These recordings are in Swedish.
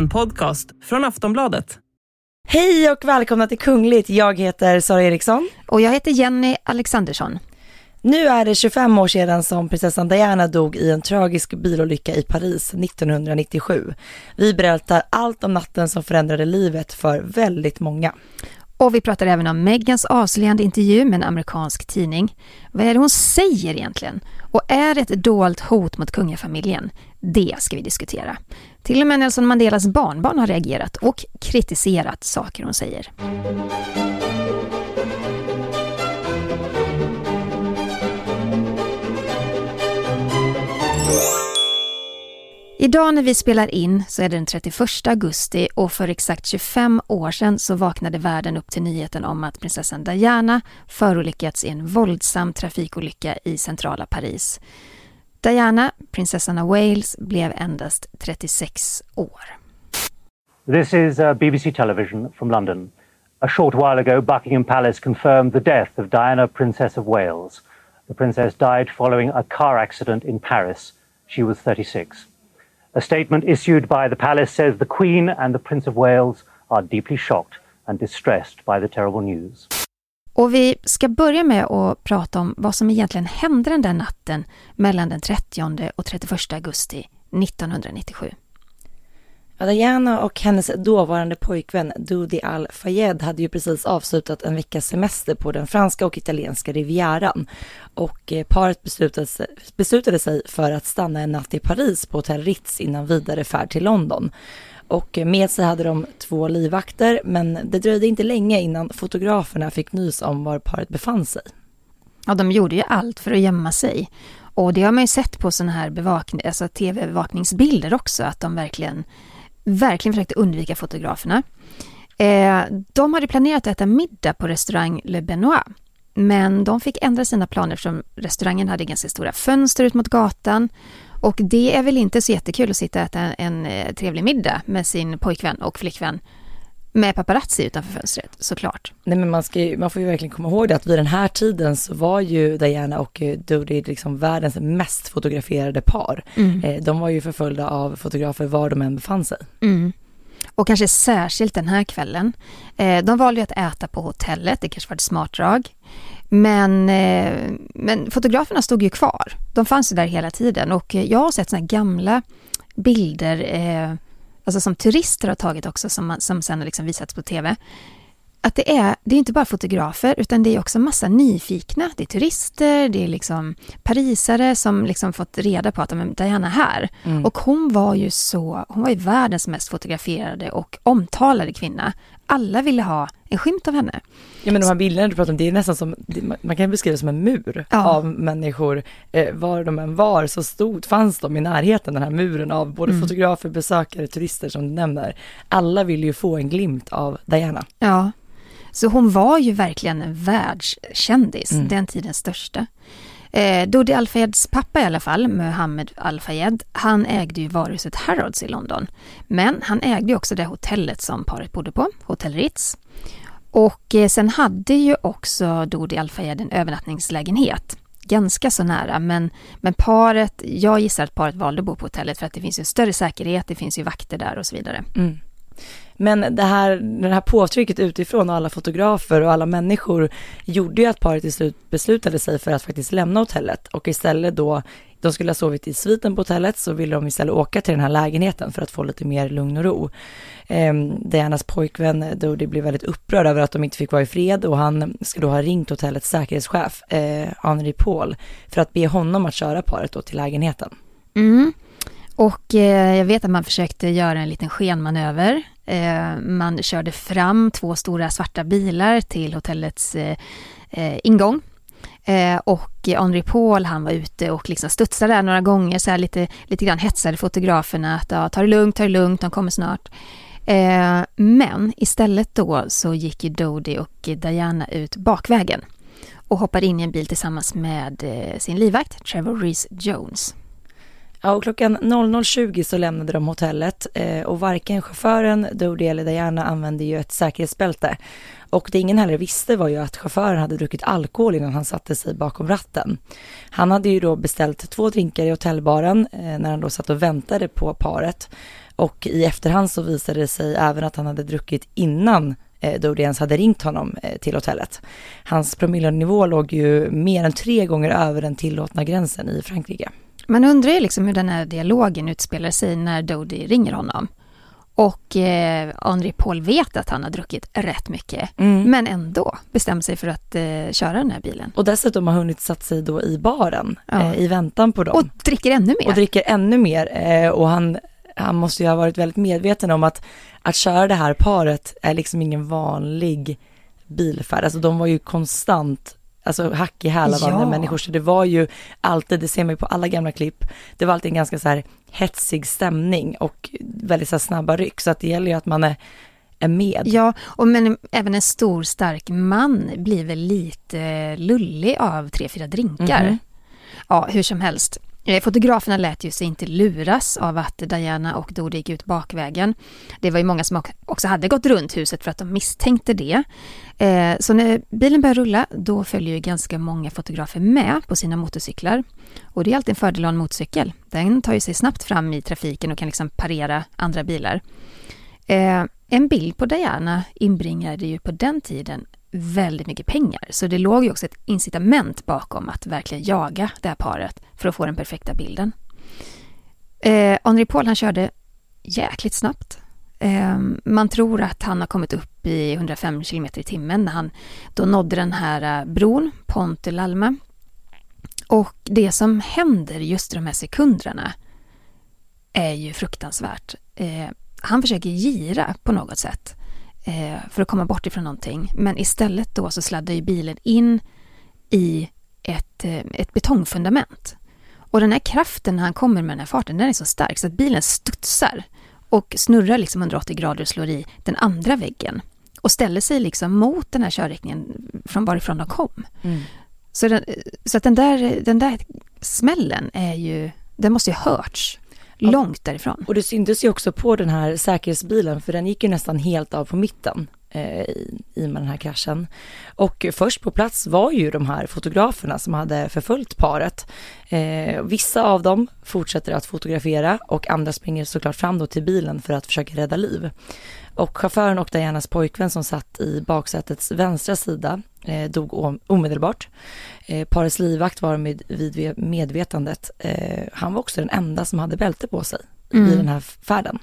En podcast från Aftonbladet. Hej och välkomna till Kungligt. Jag heter Sara Eriksson. Och jag heter Jenny Alexandersson. Nu är det 25 år sedan som prinsessan Diana dog i en tragisk bilolycka i Paris 1997. Vi berättar allt om natten som förändrade livet för väldigt många. Och vi pratar även om Megans avslöjande intervju med en amerikansk tidning. Vad är det hon säger egentligen? Och är det ett dolt hot mot kungafamiljen? Det ska vi diskutera. Till och med Nelson Mandelas barnbarn har reagerat och kritiserat saker hon säger. Idag när vi spelar in så är det den 31 augusti och för exakt 25 år sedan så vaknade världen upp till nyheten om att prinsessan Diana förolyckats i en våldsam trafikolycka i centrala Paris. Diana, prinsessan av Wales, blev endast 36 år. This is uh, BBC Television from London. A short while ago, Buckingham Palace confirmed the death of Diana, Princess of Wales. The princess died following a car accident in Paris. She was 36. A statement issued by the palace says the Queen and the Prince of Wales are deeply shocked and distressed by the terrible news. Och vi ska börja med att prata om vad som egentligen hände den där natten mellan den 30 och 31 augusti 1997. Diana och hennes dåvarande pojkvän Dudi Al-Fayed hade ju precis avslutat en veckas semester på den franska och italienska rivieran. Och eh, paret beslutade sig, beslutade sig för att stanna en natt i Paris på hotell Ritz innan vidare färd till London. Och med sig hade de två livvakter, men det dröjde inte länge innan fotograferna fick nys om var paret befann sig. Ja, de gjorde ju allt för att gömma sig. Och det har man ju sett på sådana här bevakning, alltså tv-bevakningsbilder också, att de verkligen verkligen försökte undvika fotograferna. Eh, de hade planerat att äta middag på restaurang Le Benoit. Men de fick ändra sina planer eftersom restaurangen hade ganska stora fönster ut mot gatan. Och det är väl inte så jättekul att sitta och äta en, en eh, trevlig middag med sin pojkvän och flickvän med paparazzi utanför fönstret, såklart. Nej men man, ska ju, man får ju verkligen komma ihåg det att vid den här tiden så var ju Diana och eh, Dodi liksom världens mest fotograferade par. Mm. Eh, de var ju förföljda av fotografer var de än befann sig. Mm. Och kanske särskilt den här kvällen. De valde att äta på hotellet, det kanske var ett smart drag. Men, men fotograferna stod ju kvar. De fanns ju där hela tiden och jag har sett sådana gamla bilder alltså som turister har tagit också, som, som sen har liksom visats på TV, att det är, det är inte bara fotografer utan det är också massa nyfikna. Det är turister, det är liksom parisare som liksom fått reda på att de är Diana här. Mm. Och hon var ju så, hon var ju världens mest fotograferade och omtalade kvinna. Alla ville ha en skymt av henne. Ja men de här bilderna du pratar om, det är nästan som, man kan beskriva det som en mur ja. av människor. Eh, var de än var så stod, fanns de i närheten, den här muren av både mm. fotografer, besökare, turister som du nämner. Alla vill ju få en glimt av Diana. Ja, så hon var ju verkligen en världskändis, mm. den tidens största. Eh, Dodi Al-Fayeds pappa i alla fall, Mohammed Al-Fayed, han ägde ju varuhuset Harrods i London. Men han ägde ju också det hotellet som paret bodde på, Hotell Ritz. Och eh, sen hade ju också Dodi Al-Fayed en övernattningslägenhet ganska så nära, men, men paret, jag gissar att paret valde att bo på hotellet för att det finns ju större säkerhet, det finns ju vakter där och så vidare. Mm. Men det här, det här påtrycket utifrån och alla fotografer och alla människor gjorde ju att paret till slut beslutade sig för att faktiskt lämna hotellet och istället då de skulle ha sovit i sviten på hotellet så ville de istället åka till den här lägenheten för att få lite mer lugn och ro. Ehm, Dianas pojkvän Dodi blev väldigt upprörd över att de inte fick vara i fred och han ska då ha ringt hotellets säkerhetschef eh, Henri Paul för att be honom att köra paret då till lägenheten. Mm. Och eh, jag vet att man försökte göra en liten skenmanöver. Eh, man körde fram två stora svarta bilar till hotellets eh, eh, ingång. Och Henri Paul han var ute och liksom studsade där några gånger, så här lite, lite grann hetsade fotograferna att ja, ta det lugnt, ta det lugnt, de kommer snart. Men istället då så gick ju Dodie och Diana ut bakvägen och hoppade in i en bil tillsammans med sin livvakt Trevor Reese Jones. Ja, och klockan 00.20 så lämnade de hotellet eh, och varken chauffören, Dodi eller Diana använde ju ett säkerhetsbälte. Och det ingen heller visste var ju att chauffören hade druckit alkohol innan han satte sig bakom ratten. Han hade ju då beställt två drinkar i hotellbaren eh, när han då satt och väntade på paret. och i efterhand så visade det sig även att han hade druckit innan eh, Dodi ens hade ringt honom eh, till hotellet. Hans promillenivå låg ju mer än tre gånger över den tillåtna gränsen i Frankrike. Man undrar ju liksom hur den här dialogen utspelar sig när Dodi ringer honom. Och eh, Henri Paul vet att han har druckit rätt mycket, Mm. men ändå bestämmer sig för att eh, köra den här bilen. Och dessutom har hunnit satt sig då i baren Ja. eh, i väntan på dem. Och dricker ännu mer. och dricker ännu mer. Eh, och han, han måste ju ha varit väldigt medveten om att, att köra det här paret är liksom ingen vanlig bilfärd. Alltså de var ju konstant, alltså hack i häl av Ja. andra människor. Så det var ju alltid, det ser man ju på alla gamla klipp, det var alltid en ganska så här hetsig stämning och väldigt så här snabba ryck. Så att det gäller ju att man är, är med. Ja, och men även en stor stark man blir väl lite lullig av tre, fyra drinkar. Mhm. Ja, hur som helst. Eh, Fotograferna lät ju sig inte luras av att Diana och Dodi gick ut bakvägen. Det var ju många som ock- också hade gått runt huset för att de misstänkte det. Eh, Så när bilen börjar rulla, då följer ju ganska många fotografer med på sina motorcyklar. Och det är alltid en fördel att ha en motorcykel. Den tar ju sig snabbt fram i trafiken och kan liksom parera andra bilar. Eh, en bild på Diana inbringade ju på den tiden väldigt mycket pengar. Så det låg ju också ett incitament bakom att verkligen jaga det här paret för att få den perfekta bilden. Eh, Henri Paul han körde jäkligt snabbt. Ehm, man tror att han har kommit upp i 105 km i timmen när han då nådde den här eh, bron, Ponte l'Alma. Och det som händer just i de här sekunderna är ju fruktansvärt. Ehm, han försöker gira på något sätt eh, för att komma bort ifrån någonting. Men istället då så sladdar ju bilen in i ett, eh, ett betongfundament. Och den här kraften när han kommer med den här farten, den är så stark så att bilen studsar och snurrar liksom 180 grader och slår i den andra väggen och ställer sig liksom mot den här körriktningen från varifrån de kom. Mm. Så, den, så att den där, den där smällen är ju, den måste ju hörts långt därifrån. Och det syntes ju också på den här säkerhetsbilen, för den gick ju nästan helt av på mitten i, i och med den här kraschen. Och först på plats var ju de här fotograferna som hade förföljt paret. Eh, vissa av dem fortsätter att fotografera och andra springer såklart fram då till bilen för att försöka rädda liv. Och chauffören och Dianas pojkvän som satt i baksätets vänstra sida eh, dog omedelbart. Eh, parets livvakt var med, vid medvetandet. Eh, han var också den enda som hade bälte på sig i Mm. den här färden.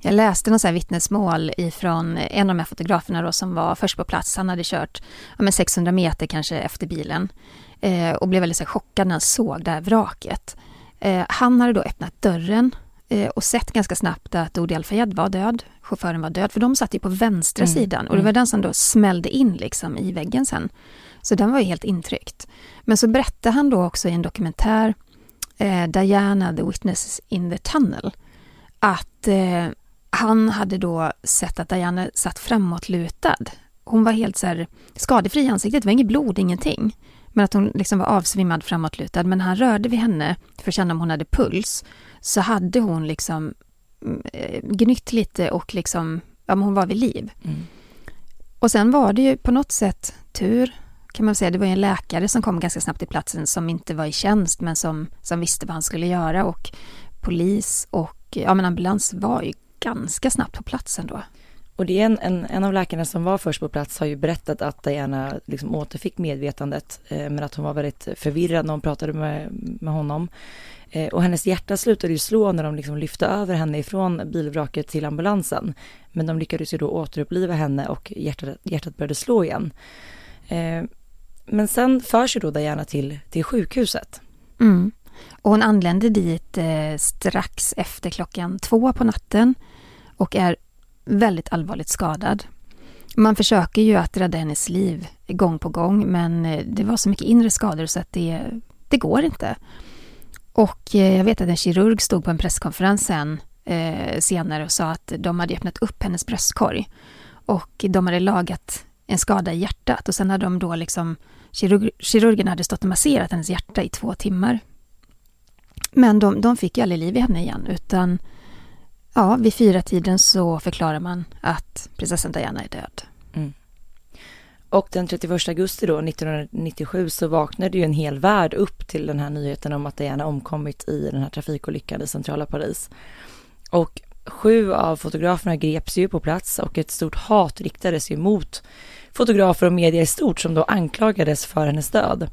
Jag läste något så här vittnesmål ifrån en av de här fotograferna då som var först på plats. Han hade kört ja, men 600 meter kanske efter bilen eh, och blev väldigt så här chockad när han såg det här vraket. Eh, han hade då öppnat dörren eh, och sett ganska snabbt att Odi Al-Fayed var död. Chauffören var död, för de satt ju på vänstra Mm, sidan och det var mm. den som då smällde in liksom i väggen sen. Så den var ju helt intryckt. Men så berättade han då också i en dokumentär, eh, Diana, the witness in the tunnel, att eh, han hade då sett att Diana satt framåtlutad. Hon var helt så här skadefri i ansiktet, det var inget blod, ingenting. Men att hon liksom var avsvimmad framåtlutad. Men han rörde vid henne för att känna om hon hade puls så hade hon liksom mm, eh, gnytt lite och liksom, ja men hon var vid liv. Mm. Och sen var det ju på något sätt tur, kan man säga. Det var ju en läkare som kom ganska snabbt till platsen som inte var i tjänst men som, som visste vad han skulle göra och polis och ja men ambulans var ju ganska snabbt på platsen då. Och det är en, en, en av läkarna som var först på plats har ju berättat att Diana liksom återfick medvetandet eh, men att hon var väldigt förvirrad när hon pratade med, med honom. Eh, och hennes hjärta slutade ju slå när de liksom lyfte över henne ifrån bilvraket till ambulansen. Men de lyckades ju då återuppliva henne och hjärtat, hjärtat började slå igen. Eh, men sen förs ju då Diana till, till sjukhuset. Mm. Och hon anlände dit eh, strax efter klockan två på natten och är väldigt allvarligt skadad. Man försöker ju att rädda hennes liv gång på gång men eh, det var så mycket inre skador så att det, det går inte. Och eh, jag vet att en kirurg stod på en presskonferens sen eh, senare och sa att de hade öppnat upp hennes bröstkorg och de hade lagat en skada i hjärtat och sen hade de då liksom kirurg, kirurgen hade stått och masserat hennes hjärta i två timmar. Men de, de fick ju aldrig liv i henne igen utan ja, vid fyra tiden så förklarar man att prinsessan Diana är död. Mm. Och den 31 augusti då, 1997, så vaknade ju en hel värld upp till den här nyheten om att Diana omkommit i den här trafikolyckan i centrala Paris. Och Sju av fotograferna greps ju på plats och ett stort hat riktades ju mot fotografer och media i stort som då anklagades för hennes död.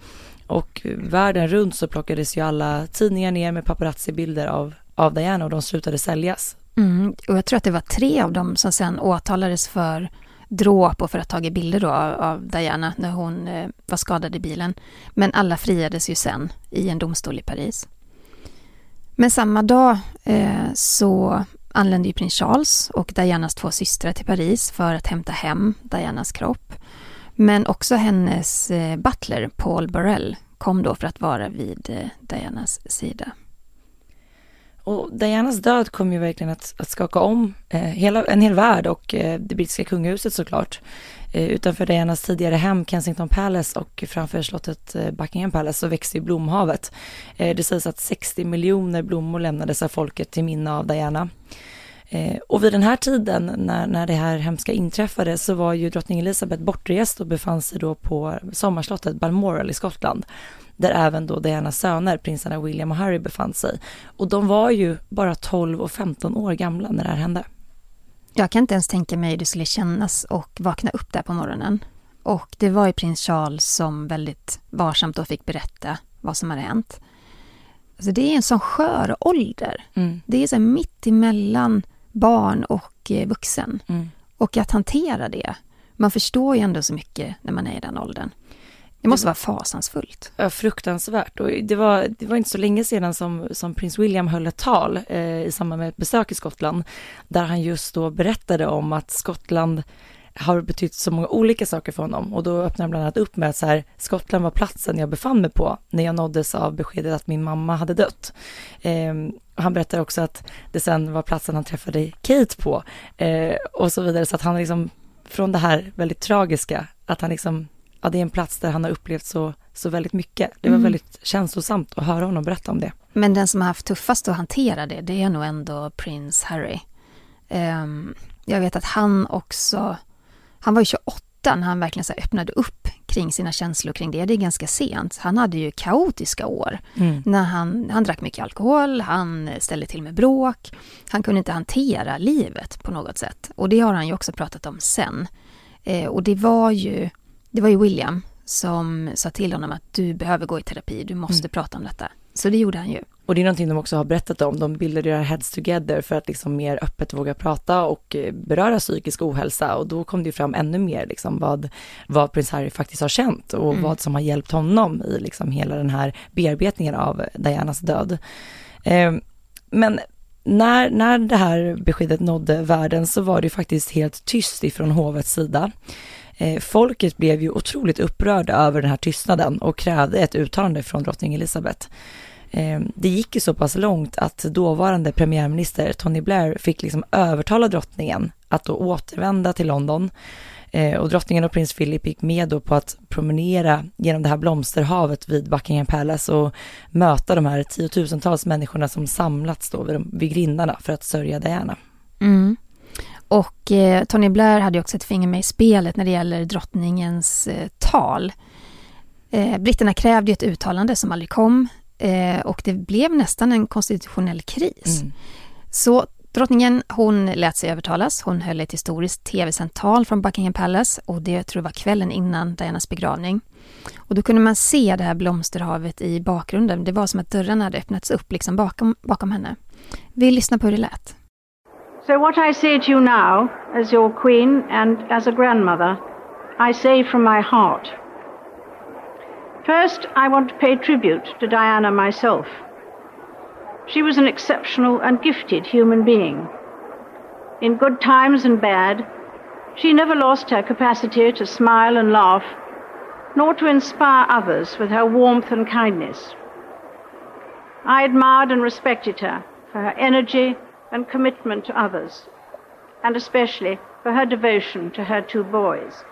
Och världen runt så plockades ju alla tidningar ner med paparazzi-bilder av, av Diana och de slutade säljas. Mm, och jag tror att det var tre av dem som sen åtalades för dråp och för att ha tagit bilder då av Diana när hon eh, var skadad i bilen. Men alla friades ju sen i en domstol i Paris. Men samma dag eh, så anlände ju prins Charles och Dianas två systrar till Paris för att hämta hem Dianas kropp. Men också hennes eh, butler Paul Burrell kom då för att vara vid eh, Dianas sida. Och Dianas död kom ju verkligen att, att skaka om eh, hela, en hel värld och eh, det brittiska kungahuset såklart. Eh, utanför Dianas tidigare hem Kensington Palace och framför slottet eh, Buckingham Palace så växte ju blomhavet. Eh, det sägs att 60 miljoner blommor lämnades av folket till minne av Diana. Eh, och vid den här tiden när, när det här hemska inträffade så var ju drottning Elizabeth bortrest och befann sig då på sommarslottet Balmoral i Skottland där även då Dianas söner, prinsarna William och Harry, befann sig. Och de var ju bara 12 och 15 år gamla när det här hände. Jag kan inte ens tänka mig hur det skulle kännas och vakna upp där på morgonen. Och det var ju prins Charles som väldigt varsamt då fick berätta vad som hade hänt. Alltså det är en sån skör ålder. Mm. Det är så mitt emellan barn och eh, vuxen. Mm. Och att hantera det. Man förstår ju ändå så mycket när man är i den åldern. Det måste vara fasansfullt. Ja, fruktansvärt. Och det, var, det var inte så länge sedan som, som prins William höll ett tal eh, i samband med ett besök i Skottland, där han just då berättade om att Skottland har betytt så många olika saker för honom och då öppnade han bland annat upp med att så här, Skottland var platsen jag befann mig på när jag nåddes av beskedet att min mamma hade dött. Eh, han berättar också att det sen var platsen han träffade Kate på eh, och så vidare så att han liksom från det här väldigt tragiska, att han liksom ja, det är en plats där han har upplevt så, så väldigt mycket. Det var mm. väldigt känslosamt att höra honom berätta om det. Men den som har haft tuffast att hantera det, det är nog ändå prins Harry. Um, jag vet att han också, han var ju 28 när han verkligen så öppnade upp kring sina känslor kring det. Det är ganska sent. Han hade ju kaotiska år. Mm. När han, han drack mycket alkohol, han ställde till med bråk. Han kunde inte hantera livet på något sätt. Och det har han ju också pratat om sen. Eh, och det var ju det var ju William som sa till honom att du behöver gå i terapi, du måste mm. prata om detta. Så det gjorde han ju. Och det är någonting de också har berättat om. De bildade deras Heads Together för att liksom mer öppet våga prata och eh, beröra psykisk ohälsa. Och då kom det ju fram ännu mer liksom vad, vad prins Harry faktiskt har känt och mm. vad som har hjälpt honom i liksom hela den här bearbetningen av Dianas död. Eh, men när, när det här beskedet nådde världen så var det faktiskt helt tyst ifrån hovets sida. Eh, folket blev ju otroligt upprörda över den här tystnaden och krävde ett uttalande från drottning Elizabeth. Ehm, det gick ju så pass långt att dåvarande premiärminister Tony Blair fick liksom övertala drottningen att då återvända till London. Ehm, och drottningen och prins Philip gick med då på att promenera genom det här blomsterhavet vid Buckingham Palace och möta de här tiotusentals människorna som samlats då vid, vid grindarna för att sörja Diana. Mm. Och eh, Tony Blair hade ju också ett finger med i spelet när det gäller drottningens eh, tal. Eh, britterna krävde ju ett uttalande som aldrig kom eh, och det blev nästan en konstitutionell kris. Mm. Så drottningen hon lät sig övertalas. Hon höll ett historiskt tv-sänt tal från Buckingham Palace och det tror jag var kvällen innan Dianas begravning. Och då kunde man se det här blomsterhavet i bakgrunden. Det var som att dörrarna hade öppnats upp liksom bakom, bakom henne. Vi lyssnar på hur det lät. So, what I say to you now, as your Queen and as a grandmother, I say from my heart. First, I want to pay tribute to Diana myself. She was an exceptional and gifted human being. In good times and bad, she never lost her capacity to smile and laugh, nor to inspire others with her warmth and kindness. I admired and respected her for her energy and commitment to others, and especially for her devotion to her two boys.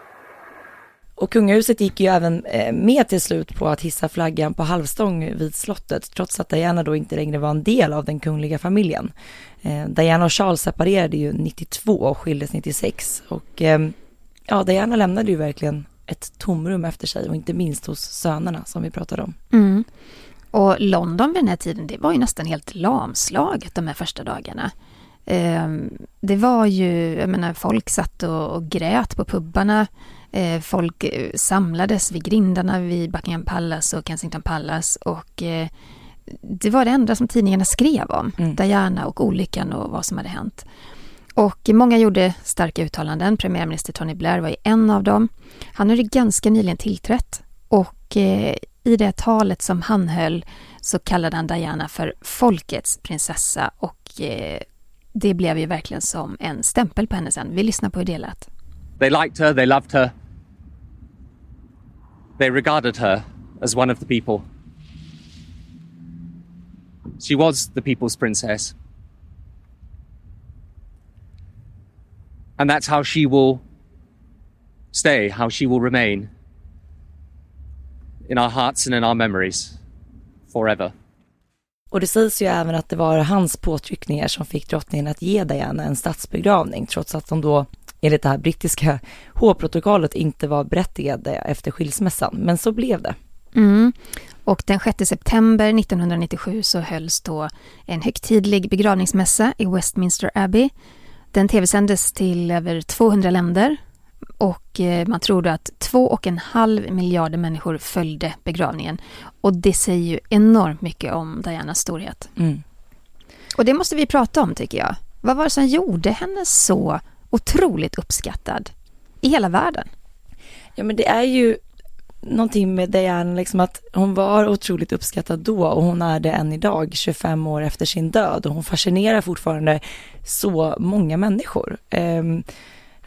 Och kungahuset gick ju även eh, med till slut på att hissa flaggan på halvstång vid slottet, trots att Diana då inte längre var en del av den kungliga familjen. Eh, Diana och Charles separerade ju 92 och skildes 96 och eh, ja, Diana lämnade ju verkligen ett tomrum efter sig och inte minst hos sönerna som vi pratade om. Mm. Och London vid den här tiden, det var ju nästan helt lamslaget de här första dagarna. Ehm, det var ju, jag menar folk satt och, och grät på pubbarna. Eh, folk eh, samlades vid grindarna vid Buckingham Palace och Kensington Palace och eh, det var det enda som tidningarna skrev om. Mm. Diana och olyckan och vad som hade hänt. Och många gjorde starka uttalanden. Premiärminister Tony Blair var ju en av dem. Han hade ganska nyligen tillträtt och i det talet som han höll så kallade han Diana för folkets prinsessa och det blev ju verkligen som en stämpel på henne sen. Vi lyssnar på hur det lät. They liked her, they loved her. They regarded her as one of the people. She was the people's princess. And that's how she will stay, how she will remain in our hearts and in our memories forever. Och det sägs ju även att det var hans påtryckningar som fick drottningen att ge Diana en statsbegravning, trots att de då enligt det här brittiska hovprotokollet inte var berättigade efter skilsmässan. Men så blev det. Mm. Och den 6 september 1997 så hölls då en högtidlig begravningsmässa i Westminster Abbey. Den tv-sändes till över 200 länder och eh, man trodde att två och en halv miljarder människor följde begravningen. Och det säger ju enormt mycket om Dianas storhet. Mm. Och det måste vi prata om tycker jag. Vad var det som gjorde henne så otroligt uppskattad i hela världen? Ja men det är ju någonting med Diana, liksom att hon var otroligt uppskattad då och hon är det än idag, 25 år efter sin död och hon fascinerar fortfarande så många människor. Um,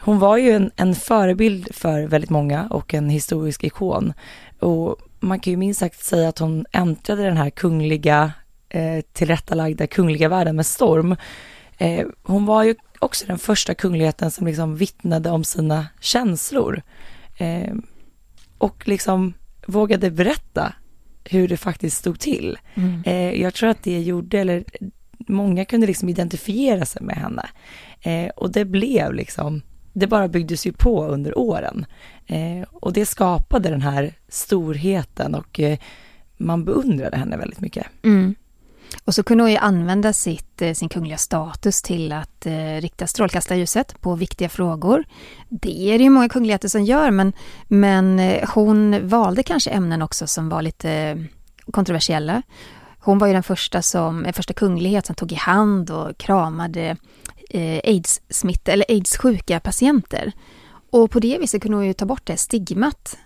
hon var ju en, en, förebild för väldigt många och en historisk ikon. Och man kan ju minst sagt säga att hon äntrade den här kungliga, eh, tillrättalagda kungliga världen med storm. Eh, hon var ju också den första kungligheten som liksom vittnade om sina känslor. Eh, och liksom vågade berätta hur det faktiskt stod till. Mm. Eh, jag tror att det gjorde, eller många kunde liksom identifiera sig med henne. Eh, och det blev liksom det bara byggdes ju på under åren. Eh, och det skapade den här storheten och eh, man beundrade henne väldigt mycket. Mm. Och så kunde hon ju använda sitt, eh, sin kungliga status till att eh, rikta strålkastarljuset på viktiga frågor. Det är det ju många kungligheter som gör, men, men eh, hon valde kanske ämnen också som var lite kontroversiella. Hon var ju den första, som, första kunglighet som tog i hand och kramade eh, aids-smitta eller aids-sjuka patienter. Och på det viset kunde hon ju ta bort det stigmat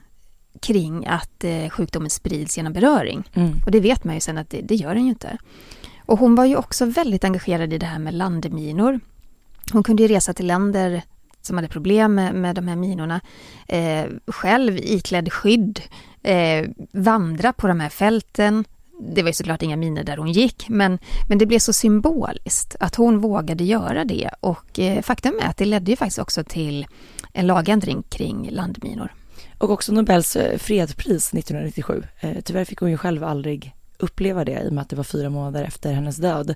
kring att eh, sjukdomen sprids genom beröring. Mm. Och det vet man ju sen att det, det, gör den ju inte. Och hon var ju också väldigt engagerad i det här med landminor. Hon kunde ju resa till länder som hade problem med, med de här minorna. Eh, själv iklädd skydd, eh, vandra på de här fälten, det var ju såklart inga miner där hon gick, men, men det blev så symboliskt att hon vågade göra det. Och eh, faktum är att det ledde ju faktiskt också till en lagändring kring landminor. Och också Nobels eh, fredspris 1997. Eh, tyvärr fick hon ju själv aldrig uppleva det i och med att det var fyra månader efter hennes död.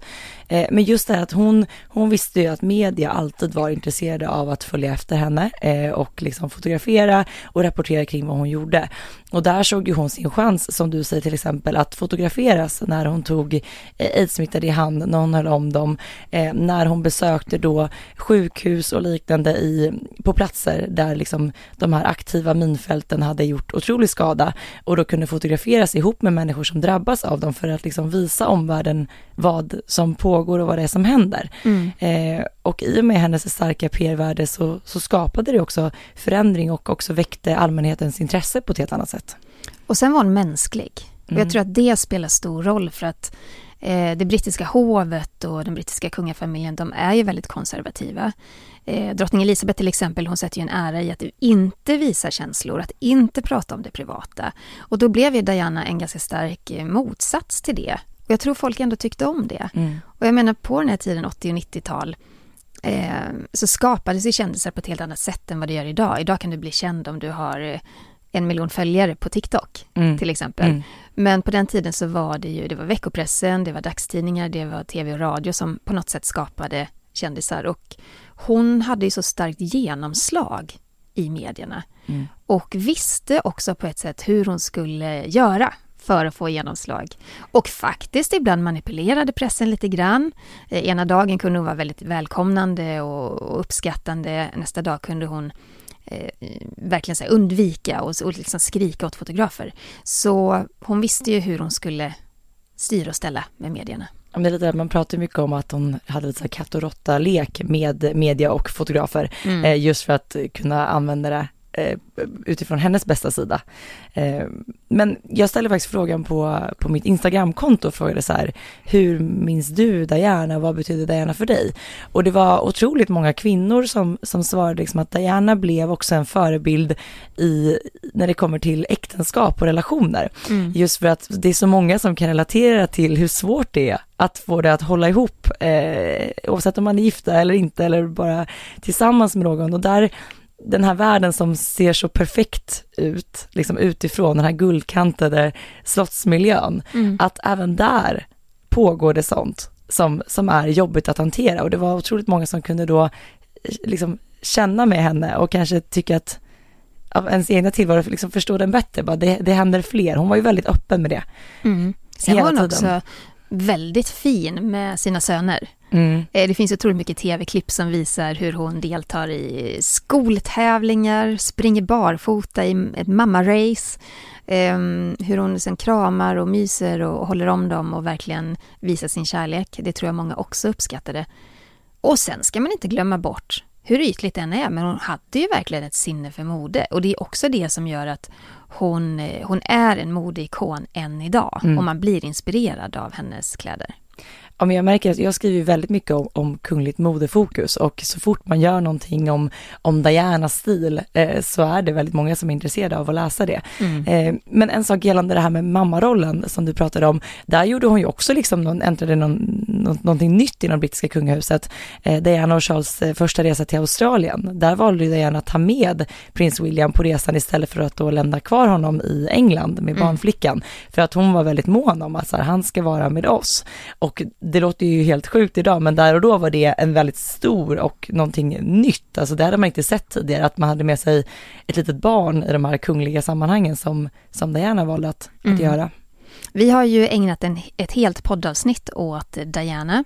Eh, men just det här att hon, hon visste ju att media alltid var intresserade av att följa efter henne eh, och liksom fotografera och rapportera kring vad hon gjorde. Och där såg ju hon sin chans, som du säger till exempel, att fotograferas när hon tog eh, i hand, när hon höll om dem, eh, när hon besökte då sjukhus och liknande i, på platser där liksom de här aktiva minfälten hade gjort otrolig skada och då kunde fotograferas ihop med människor som drabbas av dem för att liksom visa omvärlden vad som pågår och vad det är som händer. Mm. Eh, och i och med hennes starka PR-värde så, så skapade det också förändring och också väckte allmänhetens intresse på ett helt annat sätt. Och sen var hon mänsklig. Och jag mm. tror att det spelar stor roll för att eh, det brittiska hovet och den brittiska kungafamiljen, de är ju väldigt konservativa. Eh, drottning Elizabeth till exempel, hon sätter ju en ära i att inte visa känslor, att inte prata om det privata. Och då blev ju Diana en ganska stark eh, motsats till det. Och jag tror folk ändå tyckte om det. Mm. Och jag menar på den här tiden, 80 och 90-tal, eh, så skapades ju kändisar på ett helt annat sätt än vad det gör idag. Idag kan du bli känd om du har eh, en miljon följare på TikTok mm. till exempel. Mm. Men på den tiden så var det ju, det var veckopressen, det var dagstidningar, det var tv och radio som på något sätt skapade kändisar och hon hade ju så starkt genomslag i medierna mm. och visste också på ett sätt hur hon skulle göra för att få genomslag. Och faktiskt ibland manipulerade pressen lite grann. Eh, ena dagen kunde hon vara väldigt välkomnande och uppskattande. Nästa dag kunde hon eh, verkligen så undvika och, och liksom skrika åt fotografer. Så hon visste ju hur hon skulle styra och ställa med medierna. Det är lite, man pratar mycket om att hon hade lite så katt och råtta-lek med media och fotografer, mm. eh, just för att kunna använda det eh, utifrån hennes bästa sida. Eh, men jag ställde faktiskt frågan på, på mitt Instagramkonto och frågade så här, hur minns du Diana, vad betyder Diana för dig? Och det var otroligt många kvinnor som, som svarade liksom att Diana blev också en förebild i, när det kommer till äktenskap och relationer. Mm. Just för att det är så många som kan relatera till hur svårt det är att få det att hålla ihop, eh, oavsett om man är gifta eller inte, eller bara tillsammans med någon. Och där den här världen som ser så perfekt ut, liksom utifrån, den här guldkantade slottsmiljön, mm. att även där pågår det sånt som, som är jobbigt att hantera och det var otroligt många som kunde då liksom känna med henne och kanske tycka att av ens egna tillvaro, liksom förstå den bättre, bara det, det händer fler. Hon var ju väldigt öppen med det. Mm. Sen var hon också väldigt fin med sina söner. Mm. Eh, det finns otroligt mycket tv-klipp som visar hur hon deltar i skoltävlingar, springer barfota i ett mammarace, um, hur hon sen kramar och myser och håller om dem och verkligen visar sin kärlek. Det tror jag många också uppskattade. Och sen ska man inte glömma bort hur ytligt den är, men hon hade ju verkligen ett sinne för mode. Och det är också det som gör att hon, eh, hon är en modeikon än idag. Mm. Och man blir inspirerad av hennes kläder. Ja, men jag märker att jag skriver väldigt mycket om, om kungligt modefokus och så fort man gör någonting om, om Dianas stil eh, så är det väldigt många som är intresserade av att läsa det. Mm. Eh, men en sak gällande det här med mammarollen som du pratade om, där gjorde hon ju också liksom, någon, äntrade någon, någon, någonting nytt inom brittiska kungahuset. Eh, Diana och Charles eh, första resa till Australien, där valde Diana att ta med prins William på resan istället för att då lämna kvar honom i England med mm. barnflickan. För att hon var väldigt mån om att här, han ska vara med oss. Och det låter ju helt sjukt idag, men där och då var det en väldigt stor och någonting nytt. Alltså det hade man inte sett tidigare, att man hade med sig ett litet barn i de här kungliga sammanhangen som, som Diana valde att, mm. att göra. Vi har ju ägnat en, ett helt poddavsnitt åt Diana.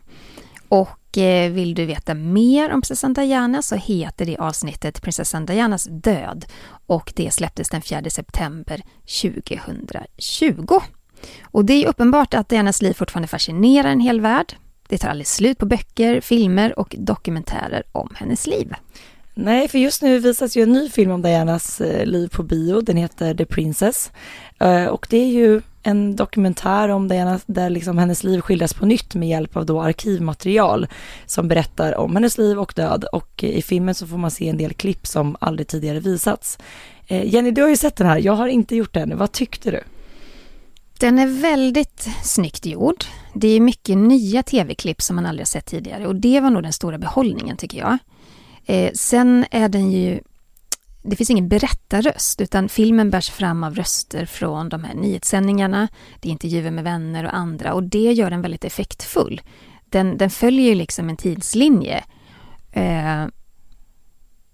Och eh, vill du veta mer om prinsessan Diana så heter det avsnittet Prinsessan Dianas död och det släpptes den 4 september 2020. Och det är uppenbart att Dianas liv fortfarande fascinerar en hel värld. Det tar aldrig slut på böcker, filmer och dokumentärer om hennes liv. Nej, för just nu visas ju en ny film om Dianas eh, liv på bio. Den heter The Princess. Eh, och det är ju en dokumentär om Diana där liksom hennes liv skildras på nytt med hjälp av då arkivmaterial som berättar om hennes liv och död. Och i filmen så får man se en del klipp som aldrig tidigare visats. Eh, Jenny, du har ju sett den här. Jag har inte gjort den. Vad tyckte du? Den är väldigt snyggt gjord. Det är mycket nya tv-klipp som man aldrig har sett tidigare och det var nog den stora behållningen tycker jag. Eh, sen är den ju det finns ingen berättarröst utan filmen bärs fram av röster från de här nyhetssändningarna, det är intervjuer med vänner och andra och det gör den väldigt effektfull. Den, den följer ju liksom en tidslinje. Eh,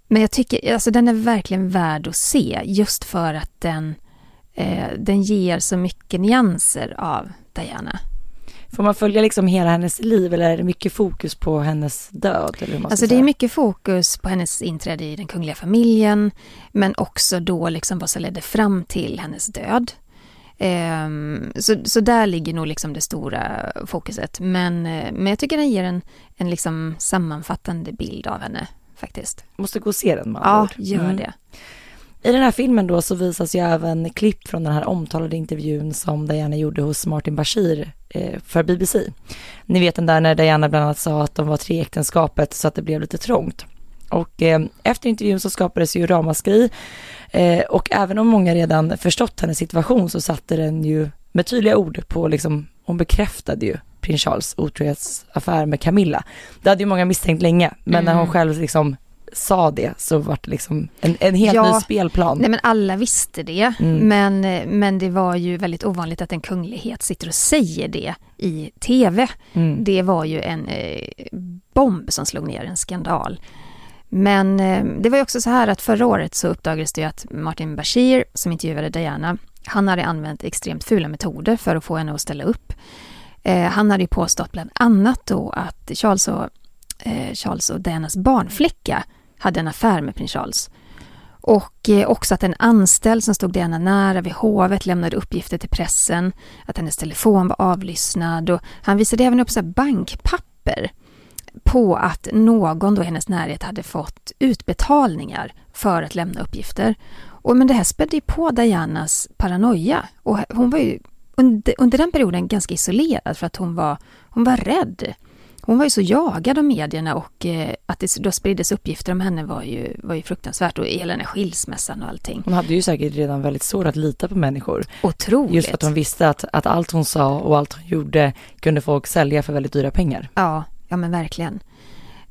men jag tycker, alltså den är verkligen värd att se just för att den eh, den ger så mycket nyanser av Diana. Får man följa liksom hela hennes liv eller är det mycket fokus på hennes död? Eller alltså det är mycket fokus på hennes inträde i den kungliga familjen men också då liksom vad som ledde fram till hennes död. Um, så, så där ligger nog liksom det stora fokuset. Men, uh, men jag tycker den ger en, en liksom sammanfattande bild av henne faktiskt. Måste gå och se den med Ja, gör mm. det. I den här filmen då så visas ju även klipp från den här omtalade intervjun som Diana gjorde hos Martin Bashir eh, för BBC. Ni vet den där när Diana bland annat sa att de var tre äktenskapet så att det blev lite trångt. Och eh, efter intervjun så skapades ju ramaskri eh, och även om många redan förstått hennes situation så satte den ju med tydliga ord på liksom, hon bekräftade ju prins Charles otrohetsaffär med Camilla. Det hade ju många misstänkt länge, men mm. när hon själv liksom sa det så var det liksom en, en helt ja, ny spelplan. Nej men alla visste det, mm. men, men det var ju väldigt ovanligt att en kunglighet sitter och säger det i tv. Mm. Det var ju en eh, bomb som slog ner, en skandal. Men eh, det var ju också så här att förra året så uppdagades det ju att Martin Bashir, som intervjuade Diana, Han hade använt extremt fula metoder för att få henne att ställa upp. Eh, han hade ju påstått bland annat då att Charles och, eh, Charles och Dianas barnflicka hade en affär med prins Charles. Och eh, också att en anställd som stod Diana nära vid hovet lämnade uppgifter till pressen, att hennes telefon var avlyssnad och han visade även upp så bankpapper på att någon då i hennes närhet hade fått utbetalningar för att lämna uppgifter. Och, men det här spädde ju på Dianas paranoia och hon var ju under, under den perioden ganska isolerad för att hon var, hon var rädd. Hon var ju så jagad av medierna och eh, att det då spriddes uppgifter om henne var ju, var ju fruktansvärt och hela den här skilsmässan och allting. Hon hade ju säkert redan väldigt svårt att lita på människor. Otroligt. Just för att hon visste att, att allt hon sa och allt hon gjorde kunde folk sälja för väldigt dyra pengar. Ja, ja men verkligen.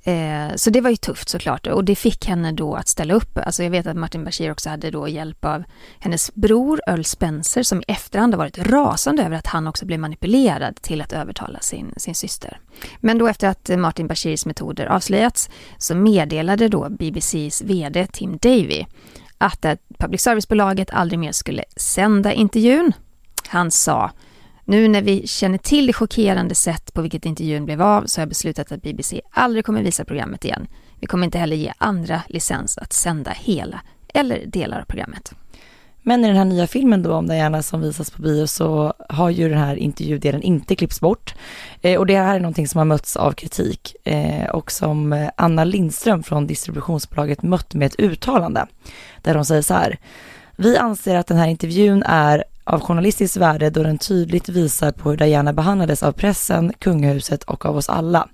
Eh, så det var ju tufft såklart och det fick henne då att ställa upp. Alltså jag vet att Martin Bashir också hade då hjälp av hennes bror Earl Spencer som i efterhand har varit rasande över att han också blev manipulerad till att övertala sin, sin syster. Men då efter att Martin Bashirs metoder avslöjats så meddelade då BBCs VD Tim Davy att public service-bolaget aldrig mer skulle sända intervjun. Han sa nu när vi känner till det chockerande sätt på vilket intervjun blev av så har jag beslutat att BBC aldrig kommer visa programmet igen. Vi kommer inte heller ge andra licens att sända hela eller delar av programmet. Men i den här nya filmen då om Diana som visas på bio så har ju den här intervjudelen inte klippts bort. Eh, och det här är någonting som har mötts av kritik eh, och som eh, Anna Lindström från distributionsbolaget mött med ett uttalande där hon säger så här. Vi anser att den här intervjun är av journalistiskt värde då den tydligt visar på hur Diana behandlades av pressen, kungahuset och av oss alla.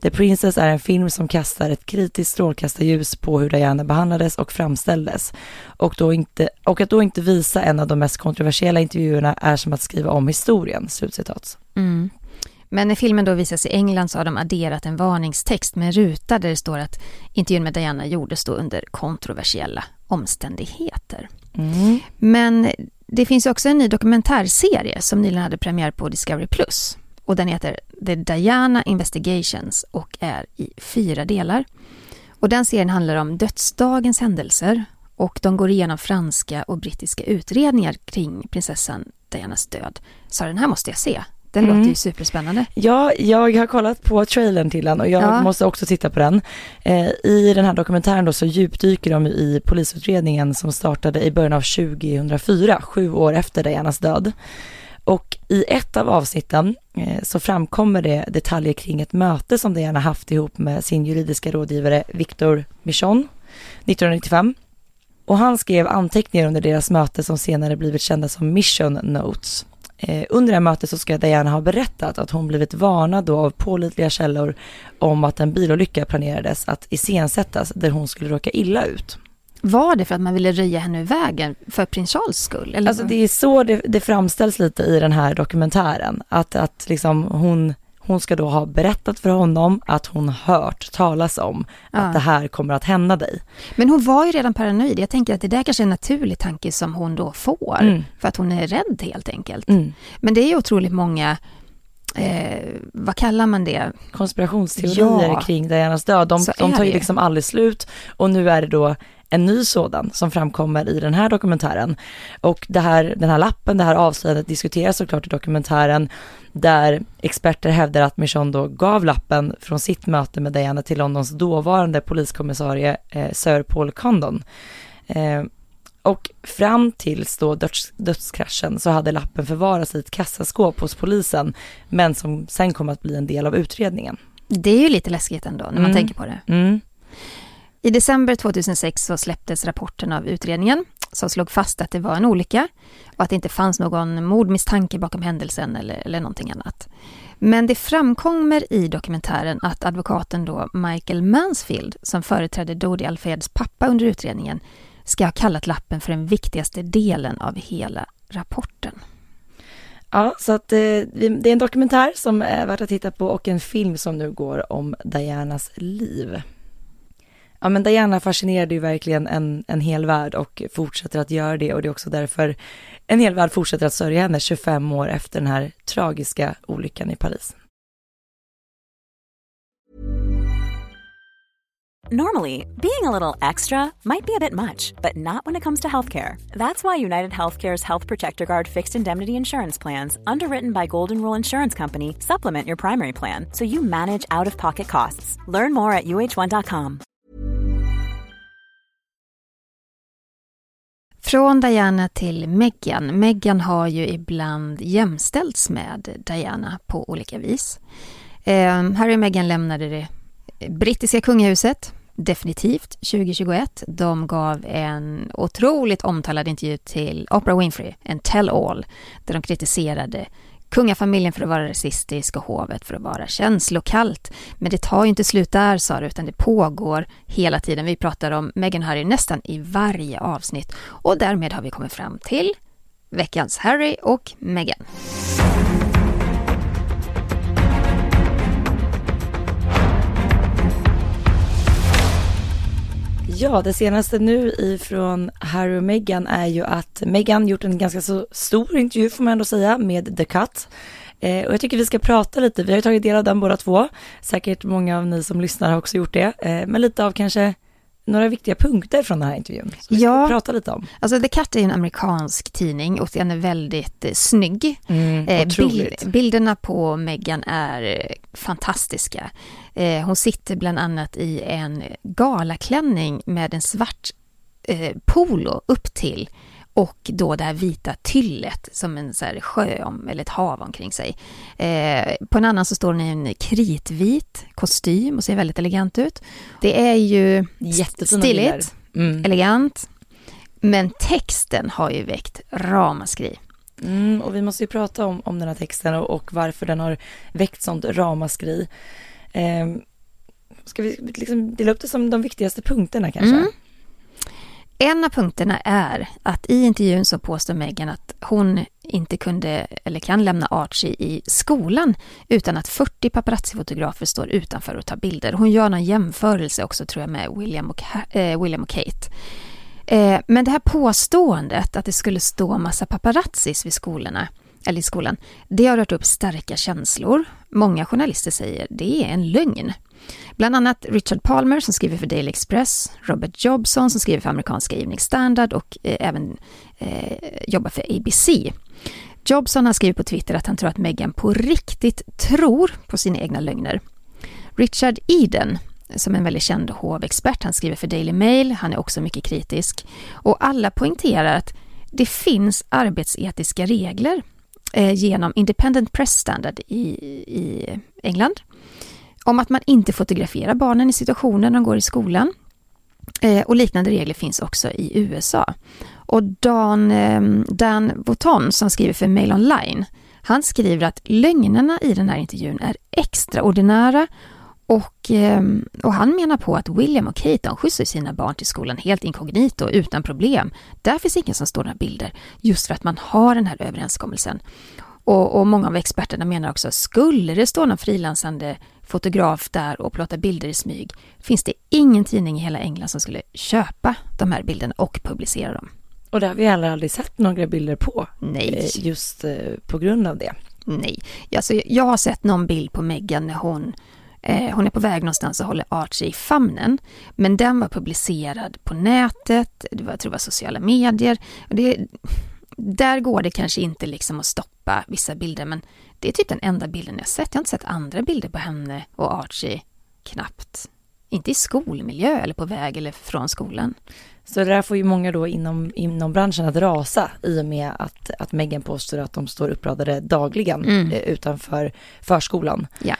The Princess är en film som kastar ett kritiskt strålkastarljus på hur Diana behandlades och framställdes. Och, då inte, och att då inte visa en av de mest kontroversiella intervjuerna är som att skriva om historien." Slutcitat. Mm. Men när filmen då visas i England så har de adderat en varningstext med en ruta där det står att intervjun med Diana gjordes då under kontroversiella omständigheter. Mm. Men det finns också en ny dokumentärserie som nyligen hade premiär på Discovery Plus. Och den heter The Diana Investigations och är i fyra delar. Och den serien handlar om dödsdagens händelser och de går igenom franska och brittiska utredningar kring prinsessan Dianas död. Så den här måste jag se. Den mm. låter ju superspännande. Ja, jag har kollat på trailern till den och jag ja. måste också titta på den. Eh, I den här dokumentären då så djupdyker de i polisutredningen som startade i början av 2004, sju år efter Dianas död. Och i ett av avsnitten eh, så framkommer det detaljer kring ett möte som Diana haft ihop med sin juridiska rådgivare Victor Michon 1995. Och han skrev anteckningar under deras möte som senare blivit kända som Mission Notes. Eh, under det här mötet så ska Diana ha berättat att hon blivit varnad då av pålitliga källor om att en bilolycka planerades att iscensättas där hon skulle råka illa ut. Var det för att man ville röja henne ur vägen för prins Charles skull? Eller? Alltså det är så det, det framställs lite i den här dokumentären. Att, att liksom hon hon ska då ha berättat för honom att hon hört talas om ja. att det här kommer att hända dig. Men hon var ju redan paranoid. Jag tänker att det där kanske är en naturlig tanke som hon då får. Mm. För att hon är rädd helt enkelt. Mm. Men det är ju otroligt många Eh, vad kallar man det? Konspirationsteorier ja. kring Dianas död. De, de tar ju liksom aldrig slut och nu är det då en ny sådan som framkommer i den här dokumentären. Och det här, den här lappen, det här avslöjandet diskuteras såklart i dokumentären där experter hävdar att Michon då gav lappen från sitt möte med Diana till Londons dåvarande poliskommissarie eh, Sir Paul Condon. Eh, och fram tills då döds, dödskraschen så hade lappen förvarats i ett kassaskåp hos polisen, men som sen kom att bli en del av utredningen. Det är ju lite läskigt ändå när man mm. tänker på det. Mm. I december 2006 så släpptes rapporten av utredningen som slog fast att det var en olycka och att det inte fanns någon mordmisstanke bakom händelsen eller, eller någonting annat. Men det framkommer i dokumentären att advokaten då Michael Mansfield, som företrädde Dodi Alfeds pappa under utredningen, ska ha kallat lappen för den viktigaste delen av hela rapporten. Ja, så att eh, det är en dokumentär som är värt att titta på och en film som nu går om Dianas liv. Ja men Diana fascinerade ju verkligen en, en hel värld och fortsätter att göra det och det är också därför en hel värld fortsätter att sörja henne 25 år efter den här tragiska olyckan i Paris. Normally, being a little extra might be a bit much, but not when it comes to healthcare. That's why United Healthcare's Health Protector Guard fixed indemnity insurance plans, underwritten by Golden Rule Insurance Company, supplement your primary plan so you manage out of pocket costs. Learn more at uh1.com. Från Diana till Meghan. Meghan har ju ibland jämställts med Diana på olika vis. Eh, Harry och Meghan lämnade det brittiska kungahuset definitivt 2021. De gav en otroligt omtalad intervju till Oprah Winfrey, en tell-all, där de kritiserade kungafamiljen för att vara rasistisk och hovet för att vara känslokallt. Men det tar ju inte slut där, sa du, utan det pågår hela tiden. Vi pratar om Meghan Harry nästan i varje avsnitt och därmed har vi kommit fram till veckans Harry och Meghan. Ja, det senaste nu ifrån Harry och Meghan är ju att Meghan gjort en ganska så stor intervju får man ändå säga med The Cut. Eh, och jag tycker vi ska prata lite, vi har ju tagit del av den båda två. Säkert många av ni som lyssnar har också gjort det. Eh, men lite av kanske några viktiga punkter från den här intervjun. Som ja, vi ska prata lite om. Alltså The Cut är en amerikansk tidning och den är väldigt eh, snygg. Mm, eh, bild, bilderna på Meghan är eh, fantastiska. Eh, hon sitter bland annat i en galaklänning med en svart eh, polo upp till och då det här vita tyllet som en så sjö om, eller ett hav omkring sig. Eh, på en annan så står hon i en kritvit kostym och ser väldigt elegant ut. Det är ju stiligt, mm. elegant, men texten har ju väckt ramaskri. Mm, och vi måste ju prata om, om den här texten och, och varför den har väckt sånt ramaskri. Eh, ska vi liksom dela upp det som de viktigaste punkterna kanske? Mm. En av punkterna är att i intervjun så påstår Meghan att hon inte kunde eller kan lämna Archie i skolan utan att 40 paparazzi-fotografer står utanför och tar bilder. Hon gör någon jämförelse också tror jag med William och, eh, William och Kate. Eh, men det här påståendet att det skulle stå massa paparazzis vid skolorna eller i skolan, det har rört upp starka känslor. Många journalister säger det är en lögn. Bland annat Richard Palmer som skriver för Daily Express, Robert Jobson som skriver för amerikanska Evening Standard och eh, även eh, jobbar för ABC. Jobson har skrivit på Twitter att han tror att Meghan på riktigt tror på sina egna lögner. Richard Eden, som är en väldigt känd hovexpert, han skriver för Daily Mail, han är också mycket kritisk. Och alla poängterar att det finns arbetsetiska regler Eh, genom Independent Press Standard i, i England om att man inte fotograferar barnen i situationer när de går i skolan. Eh, och liknande regler finns också i USA. Och Dan, eh, Dan Voton som skriver för Mail Online, han skriver att lögnerna i den här intervjun är extraordinära och, eh, och han menar på att William och Kate de skjutsar sina barn till skolan helt inkognito utan problem. Där finns ingen som står några bilder just för att man har den här överenskommelsen. Och, och många av experterna menar också, skulle det stå någon frilansande fotograf där och plåta bilder i smyg, finns det ingen tidning i hela England som skulle köpa de här bilderna och publicera dem. Och det har vi heller aldrig sett några bilder på. Nej. Eh, just eh, på grund av det. Nej, alltså, jag har sett någon bild på Meghan när hon eh, hon är på väg någonstans och håller Archie i famnen. Men den var publicerad på nätet, det var, jag tror det var sociala medier. Det, där går det kanske inte liksom att stoppa vissa bilder men det är typ den enda bilden jag sett. Jag har inte sett andra bilder på henne och Archie knappt. Inte i skolmiljö eller på väg eller från skolan. Så det där får ju många då inom, inom branschen att rasa i och med att, att Megan påstår att de står uppradade dagligen mm. Eh, utanför förskolan. Ja.